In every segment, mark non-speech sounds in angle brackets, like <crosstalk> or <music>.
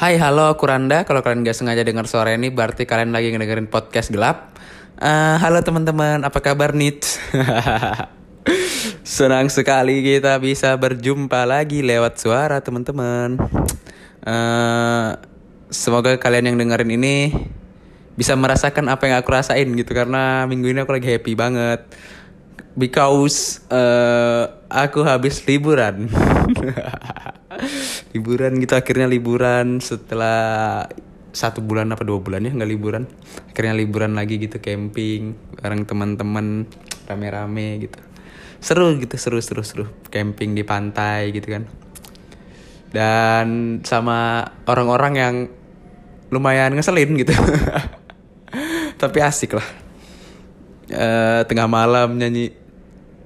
Hai, halo, aku Randa. Kalau kalian gak sengaja dengar suara ini, berarti kalian lagi ngedengerin podcast gelap. Eh, halo teman-teman, apa kabar nih? <laughs> Senang sekali kita bisa berjumpa lagi lewat suara teman-teman. Eh, semoga kalian yang dengerin ini bisa merasakan apa yang aku rasain gitu karena minggu ini aku lagi happy banget because eh, aku habis liburan <laughs> liburan gitu. Akhirnya liburan setelah satu bulan apa dua bulan ya nggak liburan. Akhirnya liburan lagi gitu camping bareng teman-teman rame-rame gitu. Seru gitu seru seru seru. Camping di pantai gitu kan. Dan sama orang-orang yang lumayan ngeselin gitu. <laughs> Tapi asik lah. Eh, tengah malam nyanyi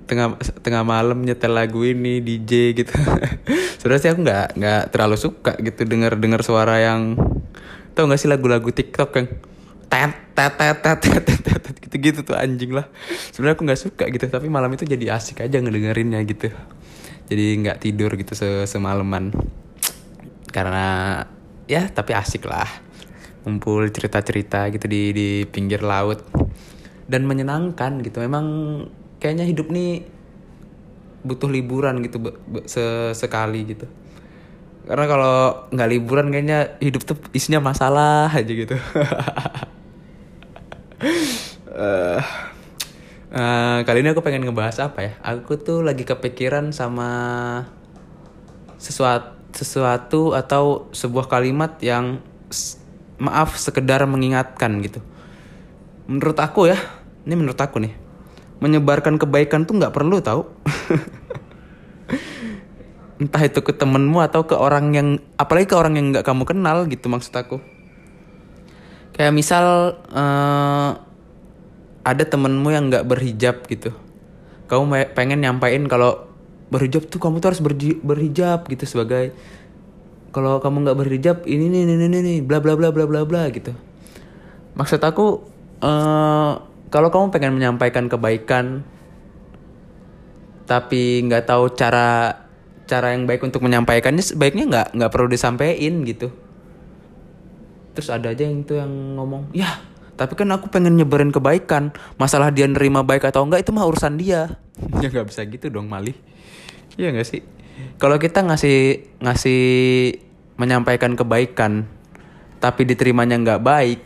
tengah tengah malam nyetel lagu ini DJ gitu. <laughs> Sebenarnya sih aku nggak nggak terlalu suka gitu dengar dengar suara yang tau gak sih lagu-lagu TikTok yang tet tet tet tet tet tet gitu gitu tuh anjing lah. Sebenarnya aku nggak suka gitu tapi malam itu jadi asik aja ngedengerinnya gitu. Jadi nggak tidur gitu se semalaman. Karena ya tapi asik lah. Ngumpul cerita-cerita gitu di di pinggir laut. Dan menyenangkan gitu memang kayaknya hidup nih butuh liburan gitu sesekali gitu. Karena kalau nggak liburan kayaknya hidup tuh isinya masalah aja gitu. <laughs> Eh, eh, kali ini aku pengen ngebahas apa ya? Aku tuh lagi kepikiran sama sesuatu sesuatu atau sebuah kalimat yang maaf sekedar mengingatkan gitu. Menurut aku ya ini menurut aku nih menyebarkan kebaikan tuh nggak perlu tahu <laughs> entah itu ke temenmu atau ke orang yang apalagi ke orang yang nggak kamu kenal gitu maksud aku. Kayak misal eh, ada temenmu yang nggak berhijab gitu. Kamu pengen nyampain kalau berhijab tuh kamu tuh harus berji- berhijab gitu sebagai kalau kamu nggak berhijab ini nih nih nih bla bla bla bla bla bla gitu. Maksud aku eh kalau kamu pengen menyampaikan kebaikan tapi nggak tahu cara cara yang baik untuk menyampaikannya sebaiknya nggak nggak perlu disampaikan gitu. Terus ada aja yang itu yang ngomong ya tapi kan aku pengen nyebarin kebaikan. Masalah dia nerima baik atau enggak itu mah urusan dia. <laughs> Ya nggak bisa gitu dong malih Iya nggak sih? Kalau kita ngasih ngasih menyampaikan kebaikan tapi diterimanya nggak baik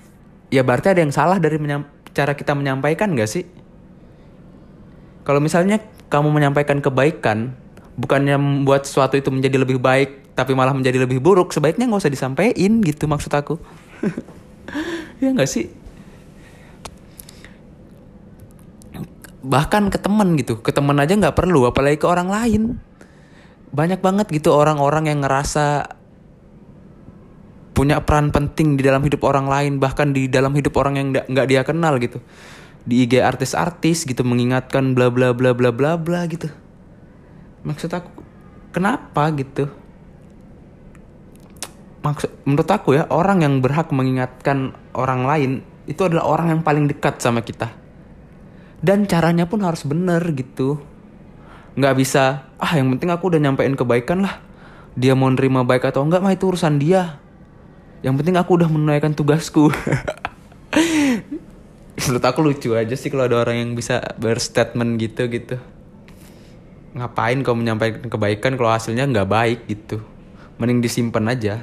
ya berarti ada yang salah dari menyam- cara kita menyampaikan nggak sih? Kalau misalnya kamu menyampaikan kebaikan bukannya membuat sesuatu itu menjadi lebih baik tapi malah menjadi lebih buruk sebaiknya nggak usah disampaikan gitu maksud aku. <laughs> Ya nggak sih? Bahkan ke temen gitu ke temen aja nggak perlu apalagi ke orang lain. Banyak banget gitu orang-orang yang ngerasa punya peran penting di dalam hidup orang lain bahkan di dalam hidup orang yang nggak dia kenal gitu. Di IG artis-artis gitu mengingatkan bla bla bla bla bla bla gitu. Maksud aku kenapa gitu? Maksud menurut aku ya orang yang berhak mengingatkan orang lain itu adalah orang yang paling dekat sama kita. Dan caranya pun harus bener gitu. Nggak bisa ah yang penting aku udah nyampein kebaikan lah. Dia mau nerima baik atau enggak mah itu urusan dia yang penting aku udah menunaikan tugasku. <laughs> Menurut aku lucu aja sih kalau ada orang yang bisa berstatement gitu gitu. Ngapain kau menyampaikan kebaikan kalau hasilnya nggak baik gitu? Mending disimpan aja.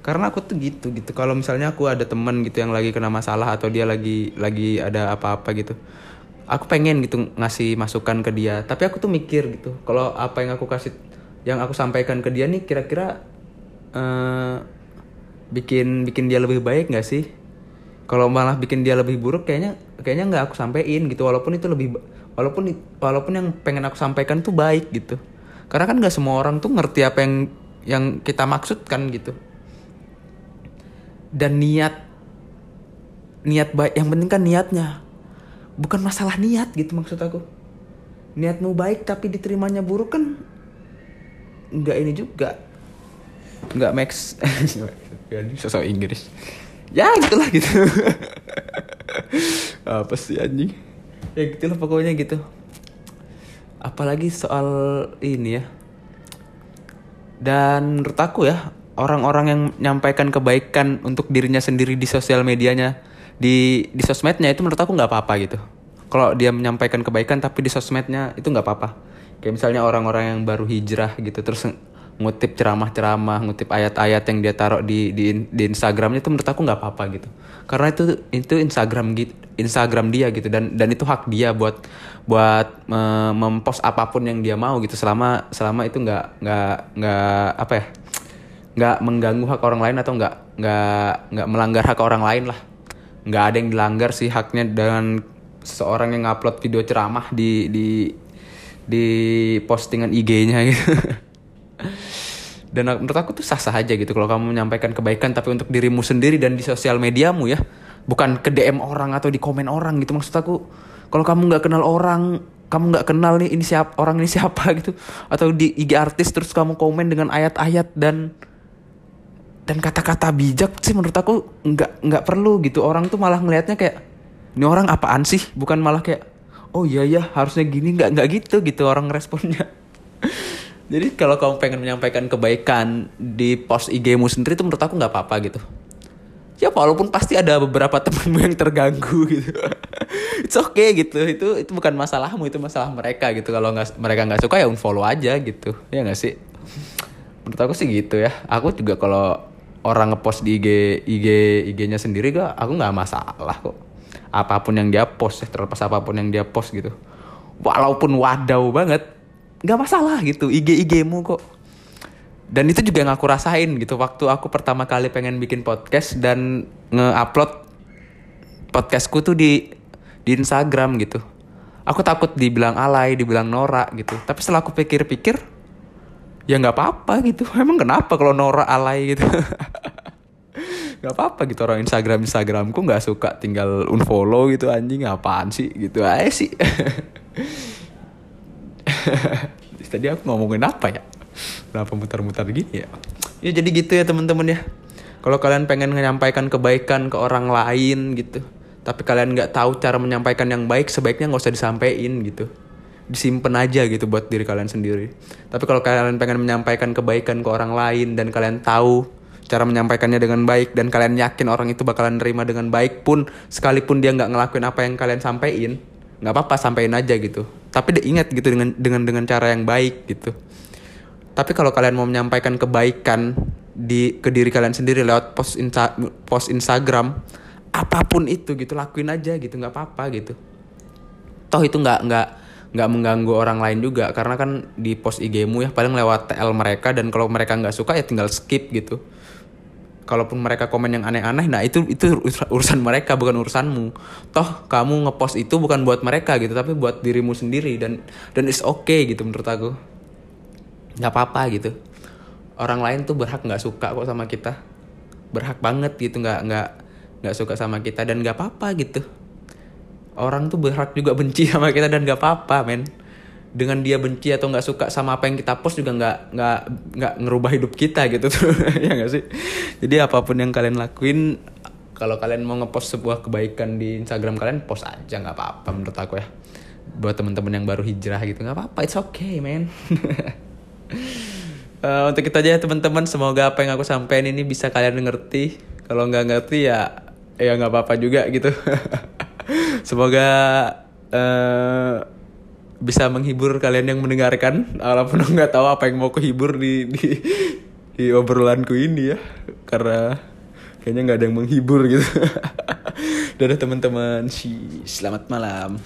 Karena aku tuh gitu gitu. Kalau misalnya aku ada teman gitu yang lagi kena masalah atau dia lagi lagi ada apa-apa gitu aku pengen gitu ngasih masukan ke dia. Tapi aku tuh mikir gitu kalau apa yang aku kasih yang aku sampaikan ke dia nih kira-kira eh, bikin bikin dia lebih baik nggak sih? Kalau malah bikin dia lebih buruk kayaknya kayaknya nggak aku sampein gitu. Walaupun itu lebih walaupun walaupun yang pengen aku sampaikan tuh baik gitu. Karena kan nggak semua orang tuh ngerti apa yang yang kita maksudkan gitu. Dan niat niat baik yang penting kan niatnya. Bukan masalah niat gitu maksud aku. Niatmu baik tapi diterimanya buruk kan nggak ini juga. Nggak max <laughs> ini sosok Inggris. Ya gitulah gitu. <laughs> Apa sih anjing? Ya gitulah pokoknya gitu. Apalagi soal ini ya. Dan menurut aku ya orang-orang yang menyampaikan kebaikan untuk dirinya sendiri di sosial medianya di di sosmednya itu menurut aku nggak apa-apa gitu. Kalau dia menyampaikan kebaikan tapi di sosmednya itu nggak apa-apa. Kayak misalnya orang-orang yang baru hijrah gitu terus ngutip ceramah-ceramah ngutip ayat-ayat yang dia taruh di di di Instagramnya itu menurut aku nggak apa-apa gitu. Karena itu itu Instagram gitu Instagram dia gitu dan dan itu hak dia buat buat me, mempost apa pun yang dia mau gitu. Selama selama itu nggak nggak nggak apa ya nggak mengganggu hak orang lain atau nggak nggak nggak melanggar hak orang lain lah. Nggak ada yang dilanggar sih haknya dengan seseorang yang ngupload video ceramah di di di postingan IG-nya gitu. <laughs> dan menurut aku tuh sah-sah aja gitu kalau kamu menyampaikan kebaikan tapi untuk dirimu sendiri dan di sosial mediamu ya. Bukan ke DM orang atau di komen orang gitu. Maksud aku kalau kamu nggak kenal orang kamu nggak kenal nih ini siapa orang ini siapa <laughs> gitu. Atau di IG artis terus kamu komen dengan ayat-ayat dan dan kata-kata bijak sih menurut aku nggak nggak perlu gitu. Orang tuh malah ngelihatnya kayak ini orang apaan sih? Bukan malah kayak oh iya ya harusnya gini. Nggak nggak gitu gitu orang responnya <laughs> jadi kalau kamu pengen menyampaikan kebaikan di post IG-mu sendiri itu menurut aku nggak apa-apa gitu. Ya walaupun pasti ada beberapa <laughs> temenmu yang terganggu gitu. <laughs> It's okay gitu. Itu itu bukan masalahmu itu masalah mereka gitu. Kalau nggak mereka nggak suka ya unfollow aja gitu. Ya nggak sih? Menurut aku sih gitu ya. Aku juga kalau orang ngepost di IG IG IG-nya sendiri gak aku nggak masalah kok. Apa pun yang dia post terlepas apa pun yang dia post gitu. Walaupun wadau banget nggak masalah gitu IG IG-mu kok. Dan itu juga yang aku rasain gitu waktu aku pertama kali pengen bikin podcast dan nge-upload podcastku tuh di di Instagram gitu. Aku takut dibilang alay dibilang norak gitu. Tapi setelah aku pikir-pikir ya nggak apa-apa gitu. <laughs> Emang kenapa kalau Nora alay gitu? <laughs> Nggak apa-apa gitu orang Instagram Instagramku nggak suka tinggal unfollow gitu anjing apaan sih gitu aja sih <laughs> <laughs> tadi aku ngomongin apa ya? Kenapa mutar-mutar gini ya? Ya jadi gitu ya teman-teman ya. Kalau kalian pengen menyampaikan kebaikan ke orang lain gitu tapi kalian nggak tahu cara menyampaikan yang baik sebaiknya nggak usah disampaikan gitu. Disimpan aja gitu buat diri kalian sendiri. Tapi kalau kalian pengen menyampaikan kebaikan ke orang lain dan kalian tahu cara menyampaikannya dengan baik dan kalian yakin orang itu bakalan nerima dengan baik pun sekalipun dia nggak ngelakuin apa yang kalian sampaikan, nggak apa-apa sampaikan aja gitu. Tapi ingat gitu dengan dengan dengan cara yang baik gitu. Tapi kalau kalian mau menyampaikan kebaikan di ke diri kalian sendiri lewat post insta, post Instagram, apa pun itu gitu lakuin aja gitu nggak apa-apa gitu. Toh itu nggak nggak nggak mengganggu orang lain juga karena kan di post IG-mu ya paling lewat TL mereka dan kalau mereka nggak suka ya tinggal skip gitu kalaupun mereka komen yang aneh-aneh nah itu itu urusan mereka bukan urusanmu. Toh kamu ngepost itu bukan buat mereka gitu tapi buat dirimu sendiri dan dan is okay gitu menurut aku. Nggak apa-apa gitu. Orang lain tuh berhak nggak suka kok sama kita. Berhak banget gitu nggak nggak nggak suka sama kita dan nggak apa-apa gitu. Orang tuh berhak juga benci <laughs> sama kita dan gak apa-apa men dengan dia benci atau nggak suka sama apa yang kita post juga nggak nggak nggak ngerubah hidup kita gitu tuh. <laughs> Ya nggak sih? Jadi apa pun yang kalian lakuin kalau kalian mau ngepost sebuah kebaikan di Instagram kalian post aja nggak apa-apa menurut aku ya. Buat teman-teman yang baru hijrah gitu nggak apa-apa it's okay man. Uh, <laughs> untuk kita aja teman-teman. Semoga apa yang aku sampaikan ini bisa kalian ngerti. Kalau nggak ngerti ya ya nggak apa-apa juga gitu. <laughs> Semoga uh, bisa menghibur kalian yang mendengarkan. Walaupun nggak tahu apa yang mau kehibur di di di obrolanku ini ya, karena kayaknya nggak ada yang menghibur gitu. <laughs> Dadah teman-teman, selamat malam.